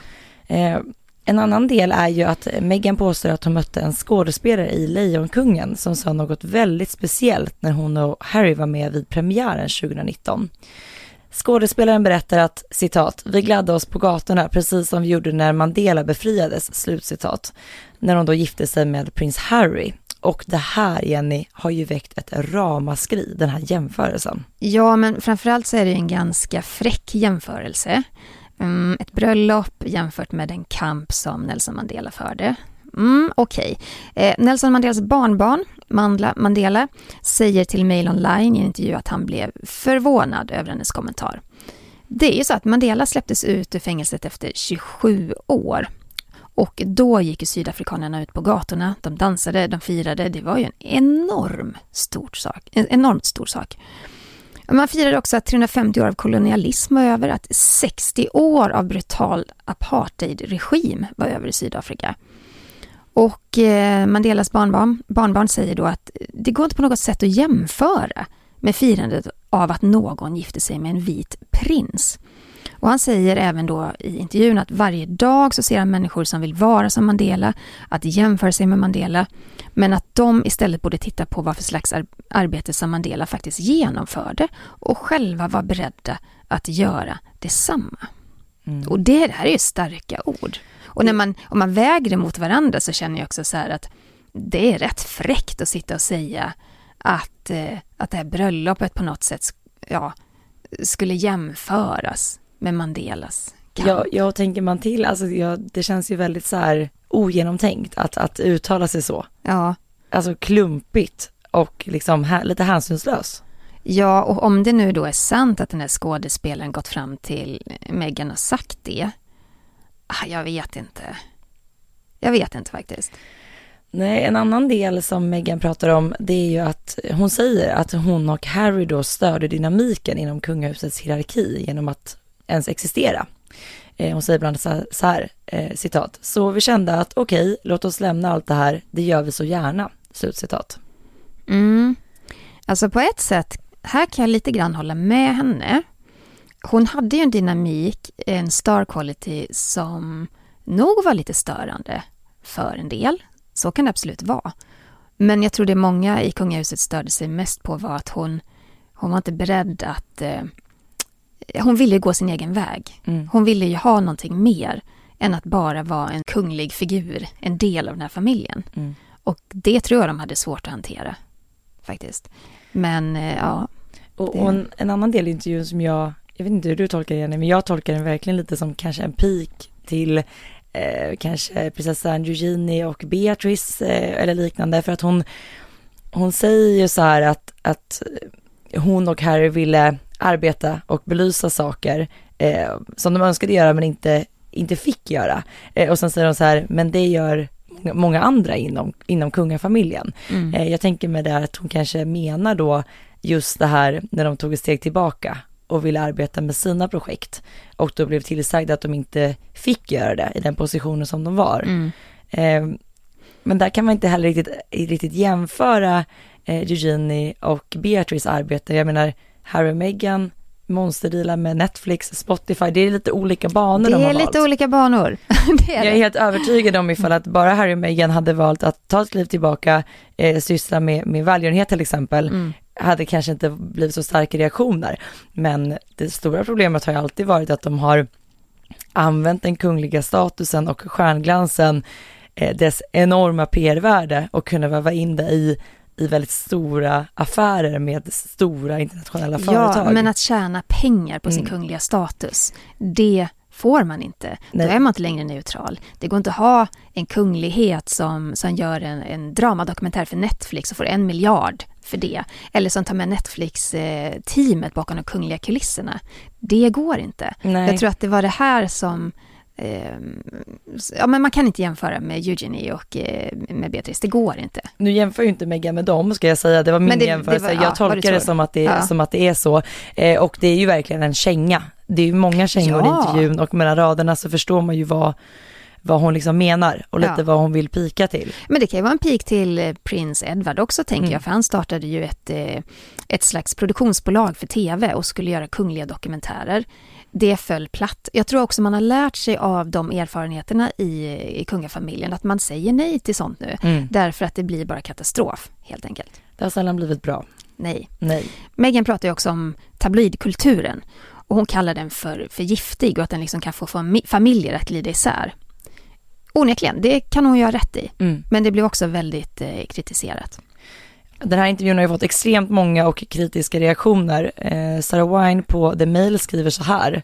Eh, en annan del är ju att Meghan påstår att hon mötte en skådespelare i Lejonkungen som sa något väldigt speciellt när hon och Harry var med vid premiären 2019. Skådespelaren berättar att, citat, vi gladde oss på gatorna precis som vi gjorde när Mandela befriades, slutcitat, när hon då gifte sig med prins Harry. Och det här, Jenny, har ju väckt ett ramaskri, den här jämförelsen. Ja, men framförallt så är det en ganska fräck jämförelse. Mm, ett bröllop jämfört med den kamp som Nelson Mandela förde. Mm, Okej. Okay. Eh, Nelson Mandelas barnbarn, Mandla Mandela, säger till Mail Online i en intervju att han blev förvånad över hennes kommentar. Det är ju så att Mandela släpptes ut ur fängelset efter 27 år. Och då gick ju sydafrikanerna ut på gatorna, de dansade, de firade. Det var ju en enorm stor sak, en enormt stor sak. Man firade också att 350 år av kolonialism var över, att 60 år av brutal apartheidregim var över i Sydafrika. Och eh, Mandelas barnbarn, barnbarn säger då att det går inte på något sätt att jämföra med firandet av att någon gifte sig med en vit prins. Och han säger även då i intervjun att varje dag så ser han människor som vill vara som Mandela, att jämföra sig med Mandela, men att de istället borde titta på vad för slags ar arbete som Mandela faktiskt genomförde och själva var beredda att göra detsamma. Mm. Och det, det här är ju starka ord. Och när man, om man väger det mot varandra så känner jag också så här att det är rätt fräckt att sitta och säga att, eh, att det här bröllopet på något sätt ja, skulle jämföras med Mandelas kamp. Ja, jag tänker man till, alltså jag, det känns ju väldigt så här ogenomtänkt att, att uttala sig så. Ja. Alltså klumpigt och liksom här, lite hänsynslös. Ja, och om det nu då är sant att den här skådespelaren gått fram till Meghan och sagt det. Ah, jag vet inte. Jag vet inte faktiskt. Nej, en annan del som Meghan pratar om, det är ju att hon säger att hon och Harry då störde dynamiken inom kungahusets hierarki genom att ens existera. Eh, hon säger bland annat så här, eh, citat, så vi kände att okej, okay, låt oss lämna allt det här, det gör vi så gärna, slutcitat. Mm. Alltså på ett sätt, här kan jag lite grann hålla med henne. Hon hade ju en dynamik, en star quality som nog var lite störande för en del. Så kan det absolut vara. Men jag tror det många i kungahuset störde sig mest på var att hon, hon var inte beredd att eh, hon ville gå sin egen väg. Mm. Hon ville ju ha någonting mer än att bara vara en kunglig figur, en del av den här familjen. Mm. Och det tror jag de hade svårt att hantera, faktiskt. Men eh, ja. Och, och en, en, annan del i intervjun som jag, jag vet inte hur du tolkar den, men jag tolkar den verkligen lite som kanske en pik till eh, kanske prinsessan Eugenie och Beatrice eh, eller liknande, för att hon, hon säger ju så här att, att hon och Harry ville arbeta och belysa saker eh, som de önskade göra men inte, inte fick göra. Eh, och sen säger de så här, men det gör många andra inom, inom kungafamiljen. Mm. Eh, jag tänker mig där att hon kanske menar då just det här när de tog ett steg tillbaka och ville arbeta med sina projekt och då blev tillsagda att de inte fick göra det i den positionen som de var. Mm. Eh, men där kan man inte heller riktigt, riktigt jämföra eh, Eugenie och Beatrice arbete. Jag menar, Harry och Meghan, monsterdealar med Netflix, Spotify, det är lite olika banor de har valt. Det är lite olika banor. det är jag är helt övertygad om ifall att bara Harry och Meghan hade valt att ta ett kliv tillbaka, eh, syssla med, med välgörenhet till exempel, mm. Hade kanske inte blivit så starka reaktioner. Men det stora problemet har ju alltid varit att de har använt den kungliga statusen och stjärnglansen, eh, dess enorma PR-värde och kunna väva in det i i väldigt stora affärer med stora internationella företag. Ja, men att tjäna pengar på sin mm. kungliga status, det får man inte. Nej. Då är man inte längre neutral. Det går inte att ha en kunglighet som, som gör en, en dramadokumentär för Netflix och får en miljard för det. Eller som tar med Netflix-teamet bakom de kungliga kulisserna. Det går inte. Nej. Jag tror att det var det här som Eh, ja, men man kan inte jämföra med Eugenie och eh, med Beatrice, det går inte. Nu jämför ju inte Megan med dem ska jag säga, det var min det, jämförelse. Det var, jag ja, tolkar det, det som att det, ja. som att det är så. Eh, och det är ju verkligen en känga. Det är ju många kängor ja. i intervjun och mellan raderna så förstår man ju vad vad hon liksom menar och lite ja. vad hon vill pika till. Men det kan ju vara en pik till eh, Prins Edward också tänker mm. jag, för han startade ju ett, eh, ett slags produktionsbolag för tv och skulle göra kungliga dokumentärer det föll platt. Jag tror också man har lärt sig av de erfarenheterna i, i kungafamiljen, att man säger nej till sånt nu, mm. därför att det blir bara katastrof, helt enkelt. Det har sällan blivit bra. Nej. nej. Meghan pratar ju också om tabloidkulturen och hon kallar den för, för giftig och att den liksom kan få familjer att glida isär. Onekligen, det kan hon ha rätt i, mm. men det blev också väldigt eh, kritiserat. Den här intervjun har ju fått extremt många och kritiska reaktioner. Eh, Sarah Wine på The Mail skriver så här.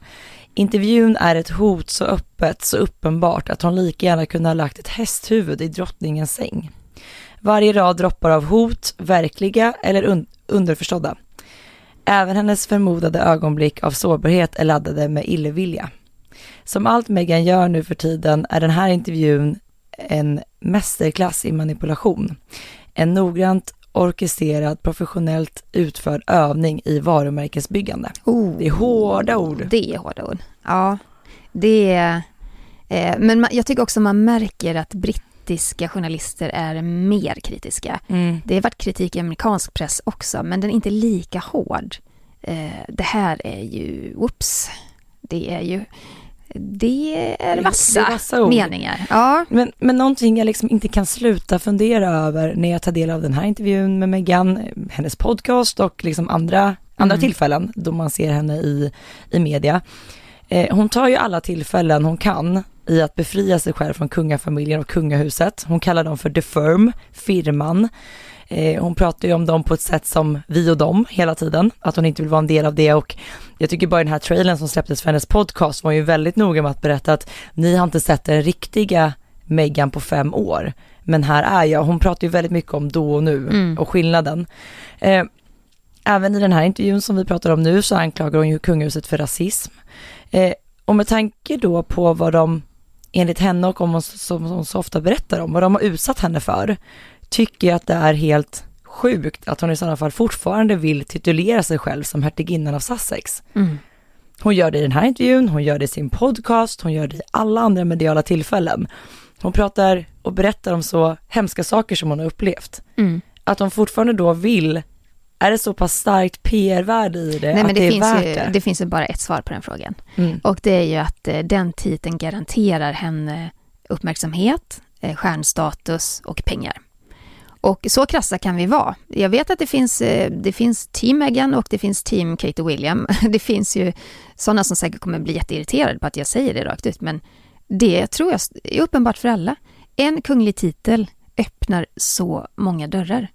Intervjun är ett hot så öppet, så uppenbart att hon lika gärna kunde ha lagt ett hästhuvud i drottningens säng. Varje rad droppar av hot, verkliga eller un underförstådda. Även hennes förmodade ögonblick av sårbarhet är laddade med illvilja. Som allt Meghan gör nu för tiden är den här intervjun en mästerklass i manipulation. En noggrant orkestrerad, professionellt utförd övning i varumärkesbyggande. Oh, Det är hårda ord. Det är hårda ord. Ja, det är... Eh, men jag tycker också man märker att brittiska journalister är mer kritiska. Mm. Det har varit kritik i amerikansk press också, men den är inte lika hård. Eh, det här är ju, whoops, det är ju, det är vassa, Det är vassa meningar. Ja, Men, men någonting jag liksom inte kan sluta fundera över när jag tar del av den här intervjun med Meghan, hennes podcast och liksom andra, andra Mm. tillfällen då man ser henne i, i media. Eh, hon tar ju alla tillfällen hon kan i att befria sig själv från kungafamiljen och kungahuset. Hon kallar dem för the firm, firman. Eh, hon pratar ju om dem på ett sätt som vi och dem hela tiden, att hon inte vill vara en del av det och jag tycker bara den här trailern som släpptes för hennes podcast var ju väldigt noga med att berätta att ni har inte sett den riktiga Meghan på fem år. Men här är jag. Hon pratar ju väldigt mycket om då och nu Mm. och skillnaden. Eh, även i den här intervjun som vi pratar om nu så anklagar hon ju kungahuset för rasism. Eh, och med tanke då på vad de, enligt henne och om hon, som hon så ofta berättar om, vad de har utsatt henne för, tycker jag att det är helt sjukt att hon i sådana fall fortfarande vill titulera sig själv som hertiginnan av Sussex. mm. Hon gör det i den här intervjun, hon gör det i sin podcast, hon gör det i alla andra mediala tillfällen. Hon pratar och berättar om så hemska saker som hon har upplevt. Mm. Att hon fortfarande då vill, är det så pass starkt PR-värde i det Nej, men det, det, finns ju, det? det finns ju bara ett svar på den frågan. Mm. Och det är ju att eh, den titeln garanterar henne uppmärksamhet, eh, stjärnstatus och pengar. Och så krassa kan vi vara. Jag vet att det finns, eh, det finns team Meghan och det finns team Kate och William. Det finns ju sådana som säkert kommer bli jätteirriterade på att jag säger det rakt ut, men det tror jag är uppenbart för alla. En kunglig titel öppnar så många dörrar.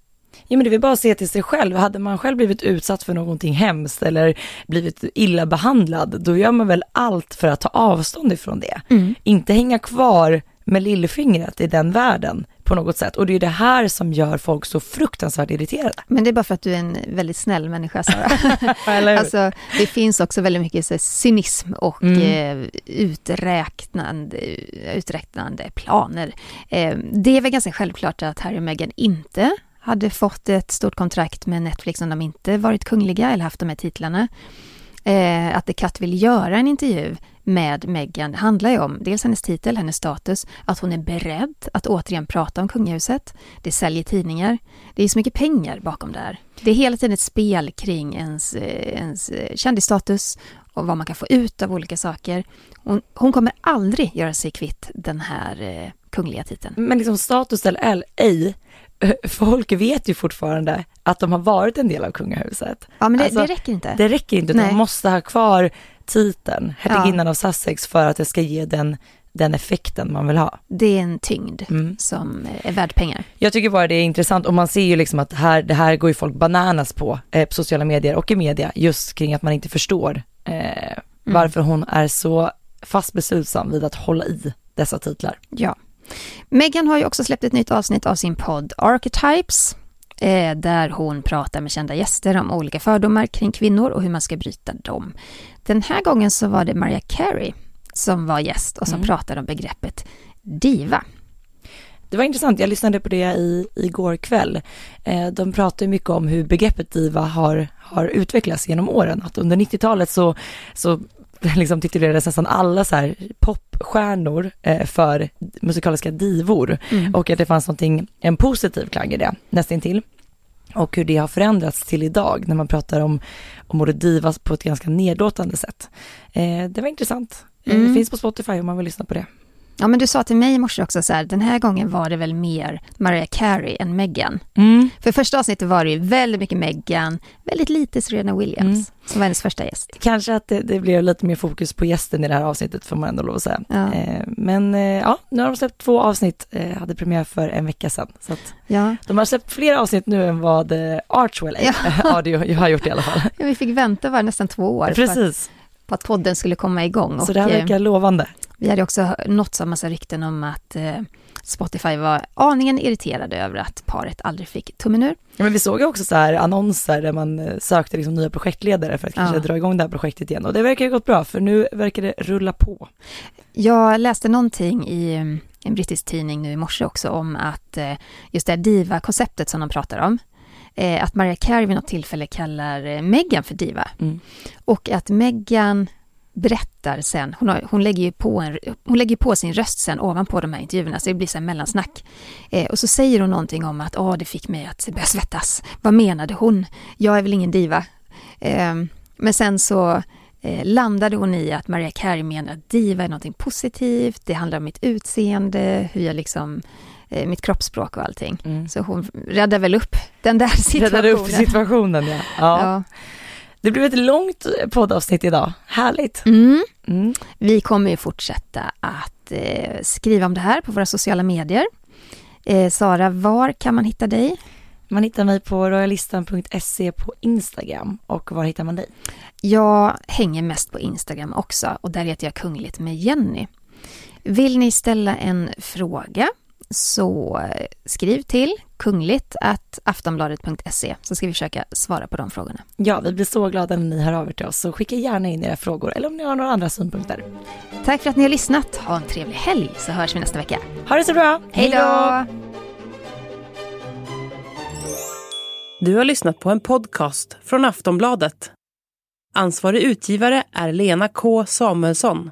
Ja men det vill bara se till sig själv. Hade man själv blivit utsatt för någonting hemskt eller blivit illa behandlad, då gör man väl allt för att ta avstånd ifrån det. Inte hänga kvar med lillfingret i den världen på något sätt. Och det är det här som gör folk så fruktansvärt irriterade. Men det är bara för att du är en väldigt snäll människa, Sara. Alltså, det finns också väldigt mycket så, cynism och Mm. eh, uträknande, uträknande planer. Eh, det är väl ganska självklart att Harry och Meghan inte hade fått ett stort kontrakt med Netflix om de inte varit kungliga eller haft de här titlarna. Eh, att The Cut vill göra en intervju med Meghan handlar ju om dels hennes titel, hennes status, att hon är beredd att återigen prata om kungahuset. Det säljer tidningar. Det är så mycket pengar bakom det här. Det är hela tiden ett spel kring ens, eh, ens eh, kändisstatus och vad man kan få ut av olika saker. Hon, hon kommer aldrig göra sig kvitt den här eh, kungliga titeln. Men liksom status eller ej, folk vet ju fortfarande att de har varit en del av kungahuset. Ja, men det, Alltså, det räcker inte. Det räcker inte, Nej. de måste ha kvar titeln, hertiginnan av Sussex, för att det ska ge den, den effekten man vill ha. Det är en tyngd Mm. som är värd pengar. Jag tycker bara det är intressant och man ser ju liksom att det här, det här går ju folk bananas på, eh, på sociala medier och i media, just kring att man inte förstår eh, varför hon är så fast beslutsam vid att hålla i dessa titlar. Ja. Meghan har ju också släppt ett nytt avsnitt av sin podd Archetypes eh, där hon pratar med kända gäster om olika fördomar kring kvinnor och hur man ska bryta dem. Den här gången så var det Mariah Carey som var gäst och som pratade om begreppet diva. Det var intressant, jag lyssnade på det i, igår kväll. Eh, de pratar ju mycket om hur begreppet diva har, har utvecklats genom åren. Att under 90-talet så, så liksom titulerades nästan alla så här popstjärnor eh, för musikaliska divor. Och att det fanns någonting, en positiv klang i det, nästintill. Och hur det har förändrats till idag när man pratar om, om ordet diva på ett ganska nedlåtande sätt. Eh, det var intressant. Eh, Mm. Det finns på Spotify om man vill lyssna på det. Ja, men du sa till mig i morse också så här, den här gången var det väl mer Mariah Carey än Meghan. Mm. För första avsnittet var det ju väldigt mycket Meghan, väldigt lite Serena Williams som var hennes första gäst. Kanske att det, det blev lite mer fokus på gästen i det här avsnittet får man ändå lov att säga. Ja. Eh, men eh, ja, nu har de släppt två avsnitt, eh, hade premiär för en vecka sedan. Så att Ja. de har släppt fler avsnitt nu än vad eh, Archwell Ja. audio har gjort i alla fall. Ja, vi fick vänta var nästan två år Precis, på att podden skulle komma igång. så det här eh, verkar lovande. Vi hade också nåtts av massa rykten om att eh, Spotify var aningen irriterade över att paret aldrig fick tummen ur. Ja, men vi såg också så här annonser där man eh, sökte liksom nya projektledare för att kanske Ja. dra igång det här projektet igen. Och det verkar ju gått bra, för nu verkar det rulla på. Jag läste någonting i en brittisk tidning nu i morse också om att eh, just det här diva-konceptet som de pratar om, att Mariah Carey vid något tillfälle kallar Meghan för diva. Mm. Och att Meghan berättar sen, hon, har, hon, lägger ju på en, hon lägger på sin röst sen ovanpå de här intervjuerna, så det blir så här mellansnack. Eh, och så säger hon någonting om att åh, det fick mig att börja svettas. Vad menade hon? Jag är väl ingen diva. Eh, men sen så eh, landade hon i att Mariah Carey menar att diva är någonting positivt, det handlar om mitt utseende, hur jag liksom, eh, mitt kroppsspråk och allting. Mm. Så hon räddar väl upp den där situationen. Räddade upp situationen, ja. ja. Ja. Det blev ett långt poddavsnitt idag. Härligt. Mm. Mm. Vi kommer ju fortsätta att eh, skriva om det här på våra sociala medier. Eh, Sara, var kan man hitta dig? Man hittar mig på royalistan.se på Instagram. Och var hittar man dig? Jag hänger mest på Instagram också och där heter jag Kungligt med Jenny. Vill ni ställa en fråga så skriv till kungligt att aftonbladet.se så ska vi försöka svara på de frågorna. Ja, vi blir så glada när ni hör av er till oss, så skicka gärna in era frågor eller om ni har några andra synpunkter. Tack för att ni har lyssnat. Ha en trevlig helg så hörs vi nästa vecka. Ha det så bra! Hej då! Du har lyssnat på en podcast från Aftonbladet. Ansvarig utgivare är Lena K Samuelsson.